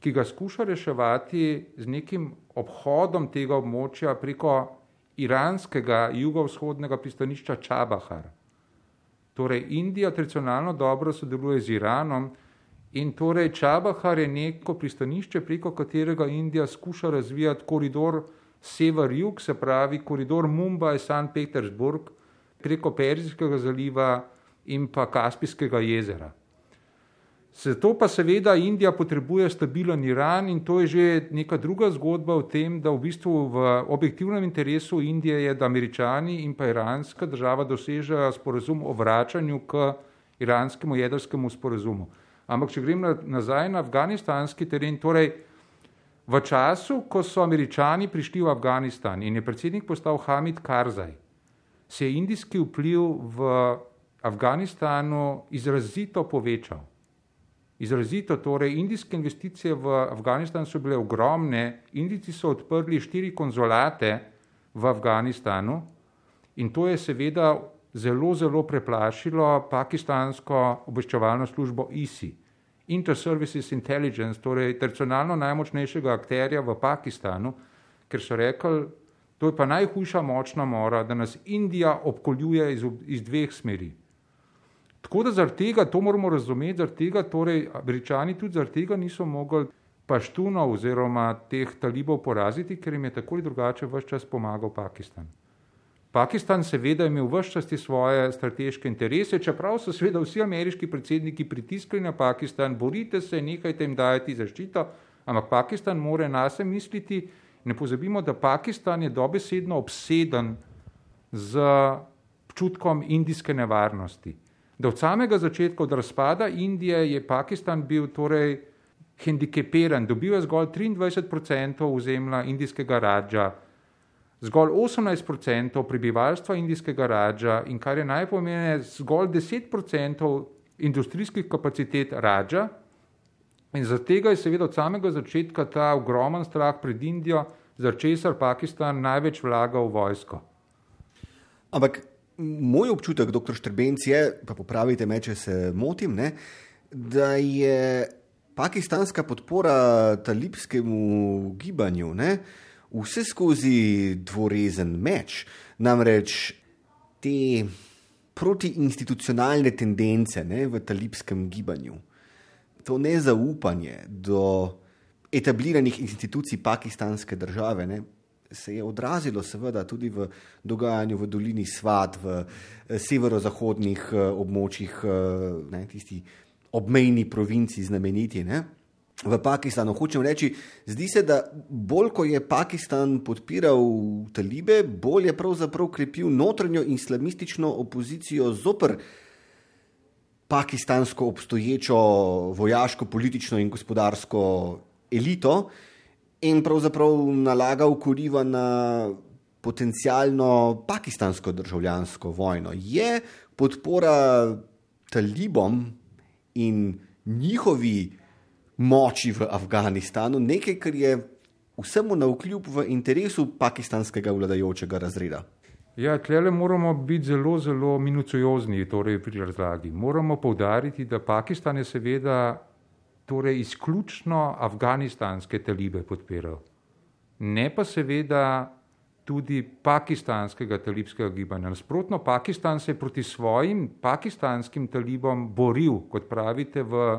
D: ki ga skuša reševati z nekim obhodom tega območja preko iranskega jugovzhodnega pristanišča Čabahar. Torej, Indija tradicionalno dobro sodeluje z Iranom in torej Čabahar je neko pristanišče, preko katerega Indija skuša razvijati koridor sever-jug, se pravi koridor Mumbai-St. Petersburg preko Perzijskega zaliva in pa Kaspijskega jezera. Zato pa seveda Indija potrebuje stabilen Iran in to je že neka druga zgodba o tem, da v bistvu v objektivnem interesu Indije je, da američani in pa iranska država dosežejo sporazum o vračanju k iranskemu jedrskemu sporazumu. Ampak če grem nazaj na afganistanski teren, torej v času, ko so američani prišli v Afganistan in je predsednik postal Hamid Karzaj, se je indijski vpliv v Afganistanu izrazito povečal. Izrazito, torej indijske investicije v Afganistan so bile ogromne, Indijci so odprli štiri konzulate v Afganistanu in to je seveda zelo, zelo preplašilo pakistansko obveščevalno službo ISI, Inter-Services Intelligence, torej tradicionalno najmočnejšega akterja v Pakistanu, ker so rekli, to je pa najhujša močna mora, da nas Indija obkoljuje iz, iz dveh smeri. Tako da zaradi tega, to moramo razumeti, zaradi tega, torej američani tudi zaradi tega niso mogli paštunov oziroma teh talibov poraziti, ker jim je tako ali drugače vse čas pomagal Pakistan. Pakistan seveda je imel vse čas svoje strateške interese, čeprav so seveda vsi ameriški predsedniki pritiskali na Pakistan, borite se, nehajte jim dajati zaščito, ampak Pakistan mora nas misliti, ne pozabimo, da Pakistan je dobesedno obseden z čutkom indijske nevarnosti da od samega začetka, od razpada Indije, je Pakistan bil torej hendikepiran, dobil je zgolj 23% ozemlja indijskega rađa, zgolj 18% prebivalstva indijskega rađa in kar je najpomembnejše, zgolj 10% industrijskih kapacitet rađa. In zaradi tega je seveda od samega začetka ta ogromen strah pred Indijo, zaradi česar Pakistan največ vlaga v vojsko.
C: Ampak moj občutek, doktor Štrbenc, je, pa popravite me, če se motim, ne, da je pakistanska podpora talibskemu gibanju ne, vse skozi dvorezen meč. Namreč te protiinstitucionalne tendence ne, v talibskem gibanju, to nezaupanje do etabliranih institucij pakistanske države. Ne, se je odrazilo, seveda, tudi v dogajanju v dolini Svat, v eh, severozahodnih eh, območjih, eh, ne, tisti obmejni provinci, znameniti. Ne. V Pakistanu hočem reči, zdi se, da bolj ko je Pakistan podpiral talibe, bolj je pravzaprav krepil notranjo islamistično opozicijo zoper pakistansko obstoječo vojaško, politično in gospodarsko elito, in pravzaprav nalagal kuriva na potencijalno pakistansko državljansko vojno. Je podpora talibom in njihovi moči v Afganistanu nekaj, kar je vsemu na vkljub v interesu pakistanskega vladajočega razreda.
D: Ja, tlele moramo biti zelo, zelo minuciozni torej pri razlagi. Moramo povdariti, da Pakistan je seveda torej izključno afganistanske talibe podpiral. Ne pa seveda tudi pakistanskega talibskega gibanja. Nasprotno, Pakistan se je proti svojim pakistanskim talibom boril, kot pravite, v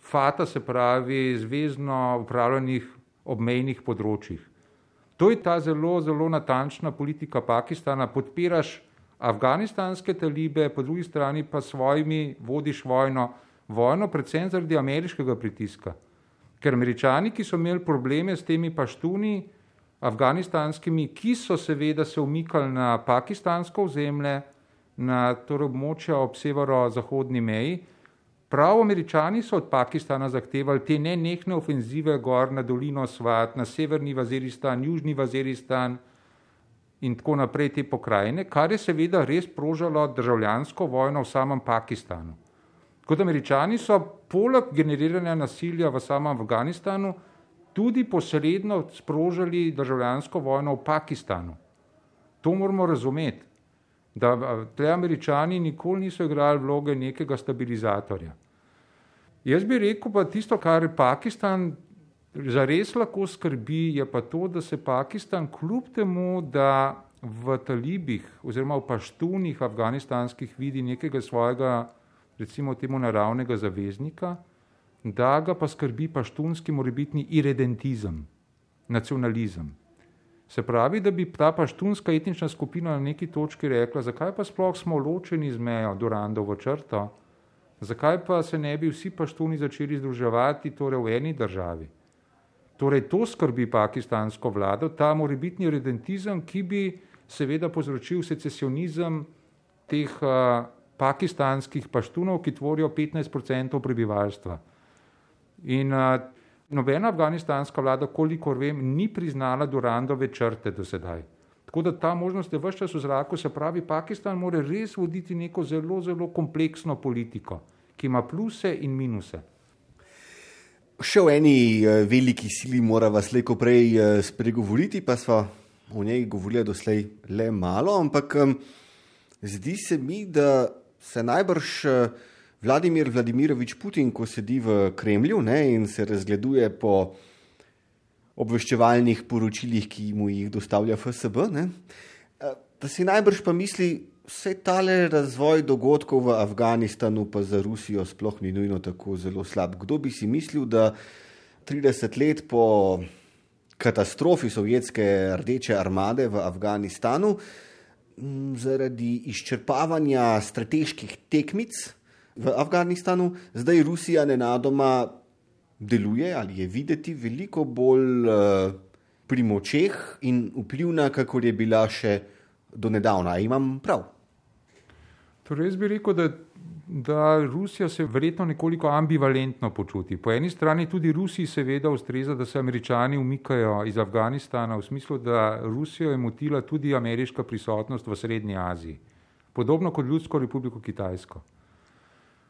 D: FATA, se pravi, zvezdno upravljenih obmejnih področjih. To je ta zelo, zelo natančna politika Pakistana. Podpiraš afganistanske talibe, po drugi strani pa svojimi vodiš vojno, vojno predvsem zaradi ameriškega pritiska. Ker američani, ki so imeli probleme s temi paštuni, afganistanskimi, ki so seveda se umikali na pakistansko ozemlje, na torej območja ob severo-zahodni meji, prav američani so od Pakistana zahtevali te nenehne ofenzive gor na dolino Svat, na severni Vaziristan, južni Vaziristan in tako naprej te pokrajine, kar je seveda res prožalo državljansko vojno v samem Pakistanu. Kot američani so poleg generiranja nasilja v samem Afganistanu tudi posredno sprožili državljansko vojno v Pakistanu. To moramo razumeti, da te američani nikoli niso igrali vloge nekega stabilizatorja. Jaz bi rekel pa tisto, kar Pakistan zares lahko skrbi, je pa to, da se Pakistan kljub temu, da v talibih oziroma v paštunih afganistanskih vidi nekega svojega, recimo temu naravnega zaveznika, da ga pa skrbi paštunski morebitni iredentizem, nacionalizem. Se pravi, da bi ta paštunska etnična skupina na neki točki rekla, zakaj pa sploh smo ločeni z mejo Durandovo črto, zakaj pa se ne bi vsi paštuni začeli združevati torej v eni državi. Torej to skrbi pakistansko vlado, ta morebitni iredentizem, ki bi seveda povzročil secesionizem teh uh, pakistanskih paštunov, ki tvorijo 15% prebivalstva. In uh, nobena afganistanska vlada, kolikor vem, ni priznala Durandove črte do sedaj. Tako da ta možnost je vse čas v zraku, se pravi, Pakistan mora res voditi neko zelo, zelo kompleksno politiko, ki ima pluse in minuse.
C: Še o eni veliki sili mora vas leko prej spregovoriti, pa smo o njej govorili doslej le malo, ampak zdi se mi, da se najbrž Vladimir Vladimirovič Putin, ko sedi v Kremlju ne, in se razgleduje po obveščevalnih poročilih, ki mu jih dostavlja FSB, ne, da si najbrž pa misli, vse tale razvoj dogodkov v Afganistanu pa za Rusijo sploh ni nujno tako zelo slab. Kdo bi si mislil, da 30 let po katastrofi sovjetske rdeče armade v Afganistanu zaradi izčrpavanja strateških tekmic v Afganistanu, zdaj Rusija nenadoma deluje ali je videti veliko bolj uh, pri močeh in vplivna, kakor je bila še do nedavna. Imam prav.
D: Torej, jaz bi rekel, da, da Rusija se verjetno nekoliko ambivalentno počuti. Po eni strani tudi Rusiji seveda ustreza, da se američani umikajo iz Afganistana, v smislu, da Rusijo je motila tudi ameriška prisotnost v Srednji Aziji, podobno kot Ljudsko republiko Kitajsko.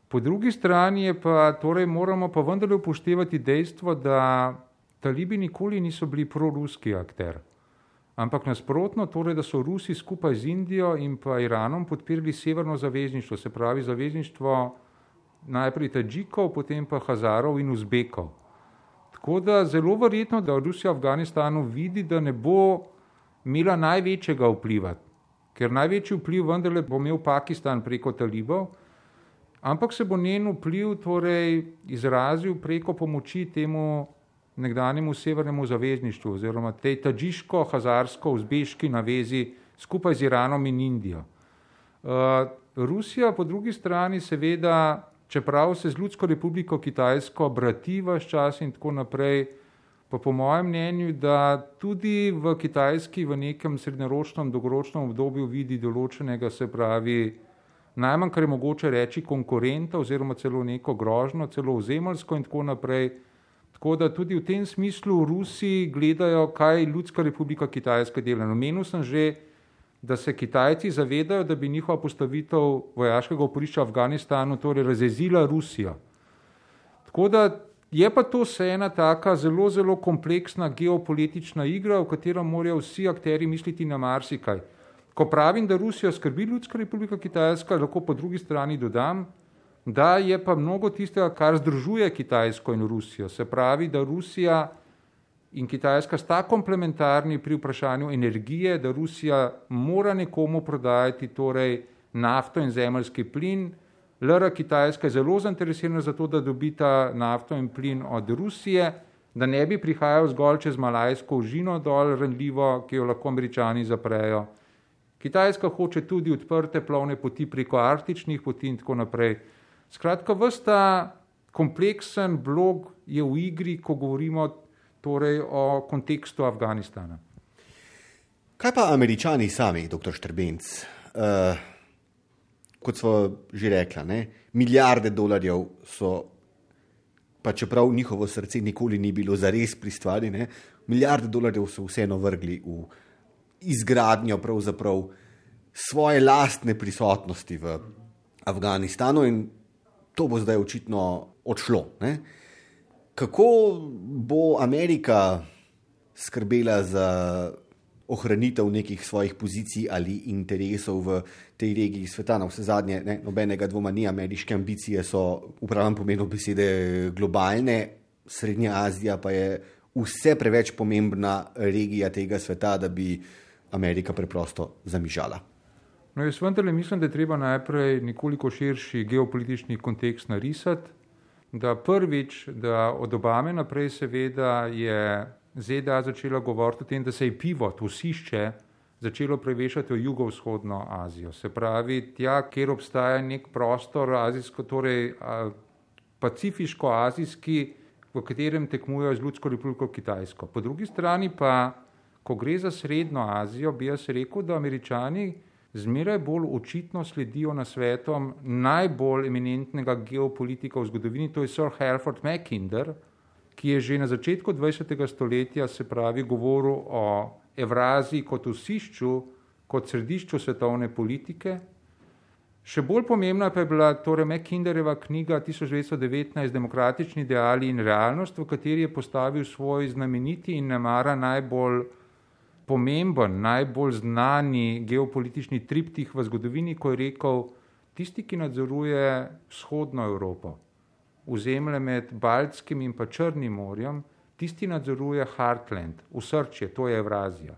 D: Po drugi strani pa torej moramo pa vendarle upoštevati dejstvo, da talibi nikoli niso bili proruski akter, ampak nasprotno, torej, da so Rusi skupaj z Indijo in pa Iranom podpirali severno zavezništvo, se pravi zavezništvo najprej Tadžikov, potem pa Hazarov in Uzbekov. Tako da zelo verjetno, da Rusija v Afganistanu vidi, da ne bo imela največjega vpliva, ker največji vpliv vendarle bo imel Pakistan preko talibov, ampak se bo njen vpliv torej izrazil preko pomoči temu nekdanjemu severnemu zavezništvu oziroma tej tadžiško-hazarsko-uzbeški navezi skupaj z Iranom in Indijo. Uh, Rusija po drugi strani seveda, čeprav se z Ljudsko republiko Kitajsko brati vaš čas in tako naprej, pa po mojem mnenju, da tudi v Kitajski v nekem srednjeročnem, dolgoročnem obdobju vidi določenega, se pravi, najmanj, kar je mogoče reči, konkurenta oziroma celo neko grožno, celo ozemalsko in tako naprej. Tako da tudi v tem smislu Rusi gledajo, kaj Ljudska republika Kitajska dela. Omenil sem že, da se Kitajci zavedajo, da bi njihova postavitev vojaškega oporišča v Afganistanu torej razjezila Rusijo. Tako da je pa to vse ena taka zelo, zelo kompleksna geopolitična igra, v katero morajo vsi akteri misliti na marsikaj. Ko pravim, da Rusijo skrbi Ljudska republika Kitajska, lahko po drugi strani dodam, da je pa mnogo tistega, kar združuje Kitajsko in Rusijo. Se pravi, da Rusija in Kitajska sta komplementarni pri vprašanju energije, da Rusija mora nekomu prodajati torej nafto in zemljski plin. LR Kitajska je zelo zainteresirana za to, da dobi ta nafto in plin od Rusije, da ne bi prihajal zgolj čez Malajsko užino dol ranljivo, ki jo lahko američani zaprejo. Kitajska hoče tudi odprte plovne poti preko arktičnih poti in tako naprej. Skratka, vsta kompleksen blog je v igri, ko govorimo torej o kontekstu Afganistana.
C: Kaj pa američani sami, dr. Štrbenc? Uh, kot smo že rekli, milijarde dolarjev so, pa čeprav njihovo srce nikoli ni bilo zares pri stvari, ne, milijarde dolarjev so vseeno vrgli v izgradnjo svoje lastne prisotnosti v Afganistanu in to bo zdaj očitno odšlo. Ne. Kako bo Amerika skrbela za ohranitev nekih svojih pozicij ali interesov v tej regiji sveta? Na vse zadnje, ne, nobenega dvoma ni, ameriške ambicije so v pravem pomenu besede globalne, Srednja Azija pa je vse preveč pomembna regija tega sveta, da bi Amerika preprosto zamižala.
D: No, jaz vendarle mislim, da je treba najprej nekoliko širši geopolitični kontekst narisati. Da prvič, da od Obame naprej, seveda, je ZDA začela govoriti o tem, da se je pivo, to sišče, začelo prevešati v jugovzhodno Azijo. Se pravi, tja, kjer obstaja nek prostor, azijsko, torej pacifiško-azijski, v katerem tekmujejo z Ljudsko republiko Kitajsko. Po drugi strani pa ko gre za Srednjo Azijo, bi jaz rekel, da američani zmeraj bolj očitno sledijo na svetom najbolj eminentnega geopolitika v zgodovini, to je Sir Halford Mackinder, ki je že na začetku 20. stoletja se pravi govoril o Evraziji kot osišču, kot središču svetovne politike. Še bolj pomembna pa je bila torej Mackinderjeva knjiga 1919 Demokratični ideali in realnost, v kateri je postavil svoj znameniti in nemara najbolj pomemben, najbolj znani geopolitični triptih v zgodovini, ko je rekel, tisti, ki nadzoruje vzhodno Evropo, vzemlje med Baltskim in pa Črnim morjem, tisti nadzoruje Heartland, vsrčje, to je Evrazija.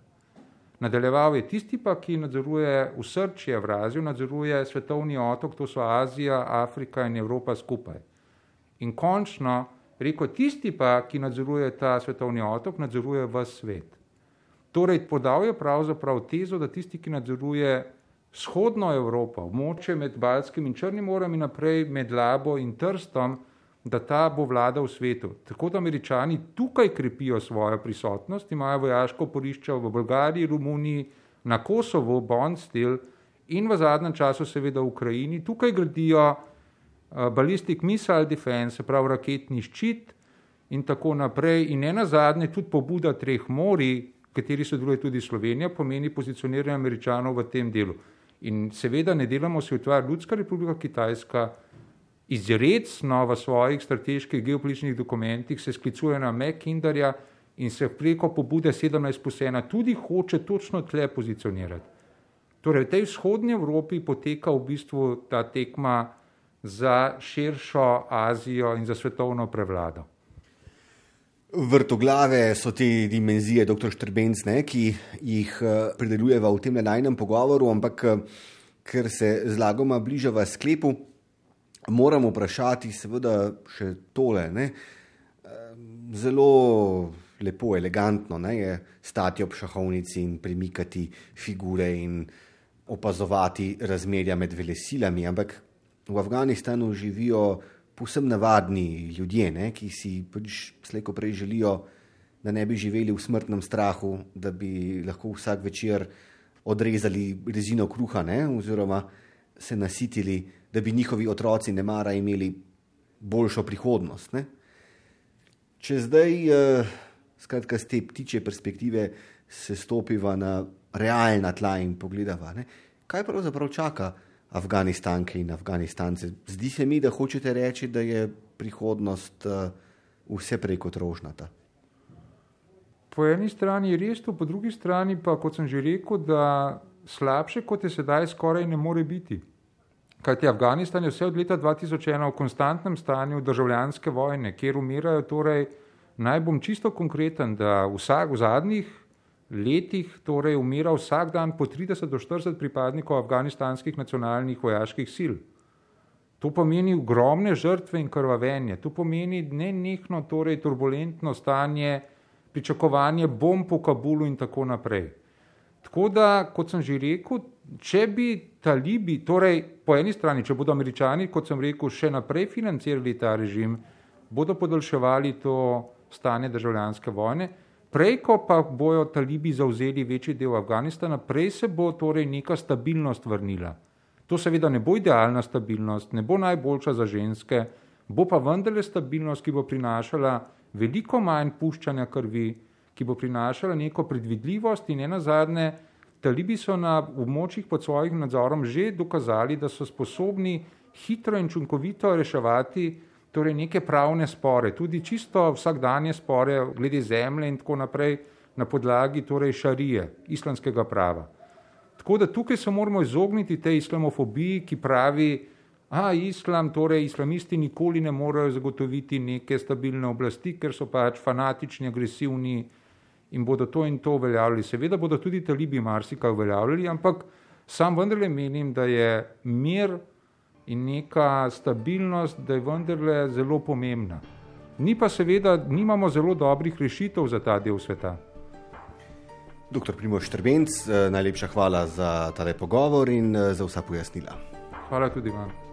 D: Nadaljeval je tisti pa, ki nadzoruje vsrčje Evrazijo, nadzoruje svetovni otok, to so Azija, Afrika in Evropa skupaj. In končno, rekel, tisti pa, ki nadzoruje ta svetovni otok, nadzoruje v svet. Torej, podal je pravzaprav tezo, da tisti, ki nadzoruje vzhodno Evropo, območje med Balskim in Črnim morem in naprej med Labo in Trstom, da ta bo vlada v svetu. Tako da američani tukaj krepijo svojo prisotnost, imajo vojaško porišče v Bolgariji, Romuniji, na Kosovo, Bonstil in v zadnjem času seveda v Ukrajini. Tukaj gradijo uh, ballistic missile defense, se pravi raketni ščit in tako naprej. In ne nazadnje tudi pobuda treh morij, kateri sodeluje tudi Slovenija, pomeni pozicioniranje američanov v tem delu. In seveda ne delamo se utvar Ljudska republika Kitajska, izredno v svojih strateških geopolitičnih dokumentih se sklicuje na Mekindarja in se preko pobude 17 plus 1 tudi hoče točno tle pozicionirati. Torej, v tej vzhodnji Evropi poteka v bistvu ta tekma za širšo Azijo in za svetovno prevlado.
C: Vrtoglave so te dimenzije, dr. Štrbenc, ne, ki jih uh, predelujeva v tem najnem pogovoru, ampak uh, ker se zlagoma bližava sklepu, moram vprašati, seveda, še tole. Ne, uh, zelo lepo, elegantno ne, je stati ob šahovnici in premikati figure in opazovati razmerja med velesilami, ampak v Afganistanu živijo povsem navadni ljudje, ne, ki si pač slejko prej želijo, da ne bi živeli v smrtnem strahu, da bi lahko vsak večer odrezali rezino kruha, ne, oziroma se nasitili, da bi njihovi otroci ne mara imeli boljšo prihodnost. Ne. Če zdaj, uh, skratka, z te ptiče perspektive se stopiva na realna tla in pogledava, ne, kaj pravzaprav čaka. Afganistanke in Afganistance. Zdi se mi, da hočete reči, da je prihodnost uh, vse prej kot rožnata.
D: Po eni strani je res to, po drugi strani pa, kot sem že rekel, da slabše kot je sedaj skoraj ne more biti. Kajti Afganistan je vse od leta 2001 v konstantnem stanju državljanske vojne, kjer umirajo torej Naj bom čisto konkreten, da vsak v zadnjih letih torej umira vsak dan po 30 do 40 pripadnikov afganistanskih nacionalnih vojaških sil. To pomeni ogromne žrtve in krvavenje, to pomeni nenehno torej turbulentno stanje, pričakovanje bomb po Kabulu in tako naprej. Tako da, kot sem že rekel, če bi talibi, torej po eni strani, če bodo američani, kot sem rekel, še naprej financirali ta režim, bodo podaljševali to stanje državljanske vojne, prej, ko pa bojo talibi zauzeli večji del Afganistana, prej se bo torej neka stabilnost vrnila. To seveda ne bo idealna stabilnost, ne bo najboljša za ženske, bo pa vendarle stabilnost, ki bo prinašala veliko manj puščanja krvi, ki bo prinašala neko predvidljivost in ena zadnje, talibi so na območjih pod svojim nadzorom že dokazali, da so sposobni hitro in čunkovito reševati torej neke pravne spore, tudi čisto vsakdanje spore glede zemlje in tako naprej na podlagi torej šarije, islamskega prava. Tako da tukaj se moramo izogniti tej islamofobiji, ki pravi, a islam, torej islamisti nikoli ne morejo zagotoviti neke stabilne oblasti, ker so pač fanatični, agresivni, in bodo to in to uveljavljali. Seveda bodo tudi talibi marsikaj uveljavljali, ampak sam vendarle menim, da je mir in neka stabilnost, da je vendarle zelo pomembna. Ni pa seveda, nimamo zelo dobrih rešitev za ta del sveta.
C: Doktor Primoš Trbenc, eh, najlepša hvala za tale pogovor in eh, za vsa pojasnila.
D: Hvala tudi vam.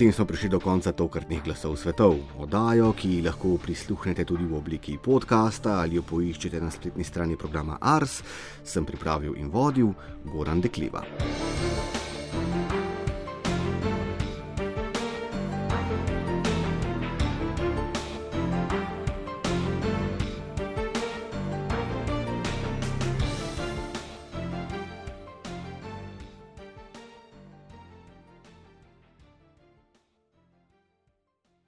C: Tem smo prišli do konca tokratnih glasov svetov. Odajo, ki lahko prisluhnete tudi v obliki podcasta ali jo poiščete na spletni strani programa Ars, sem pripravil in vodil Goran Dekliva.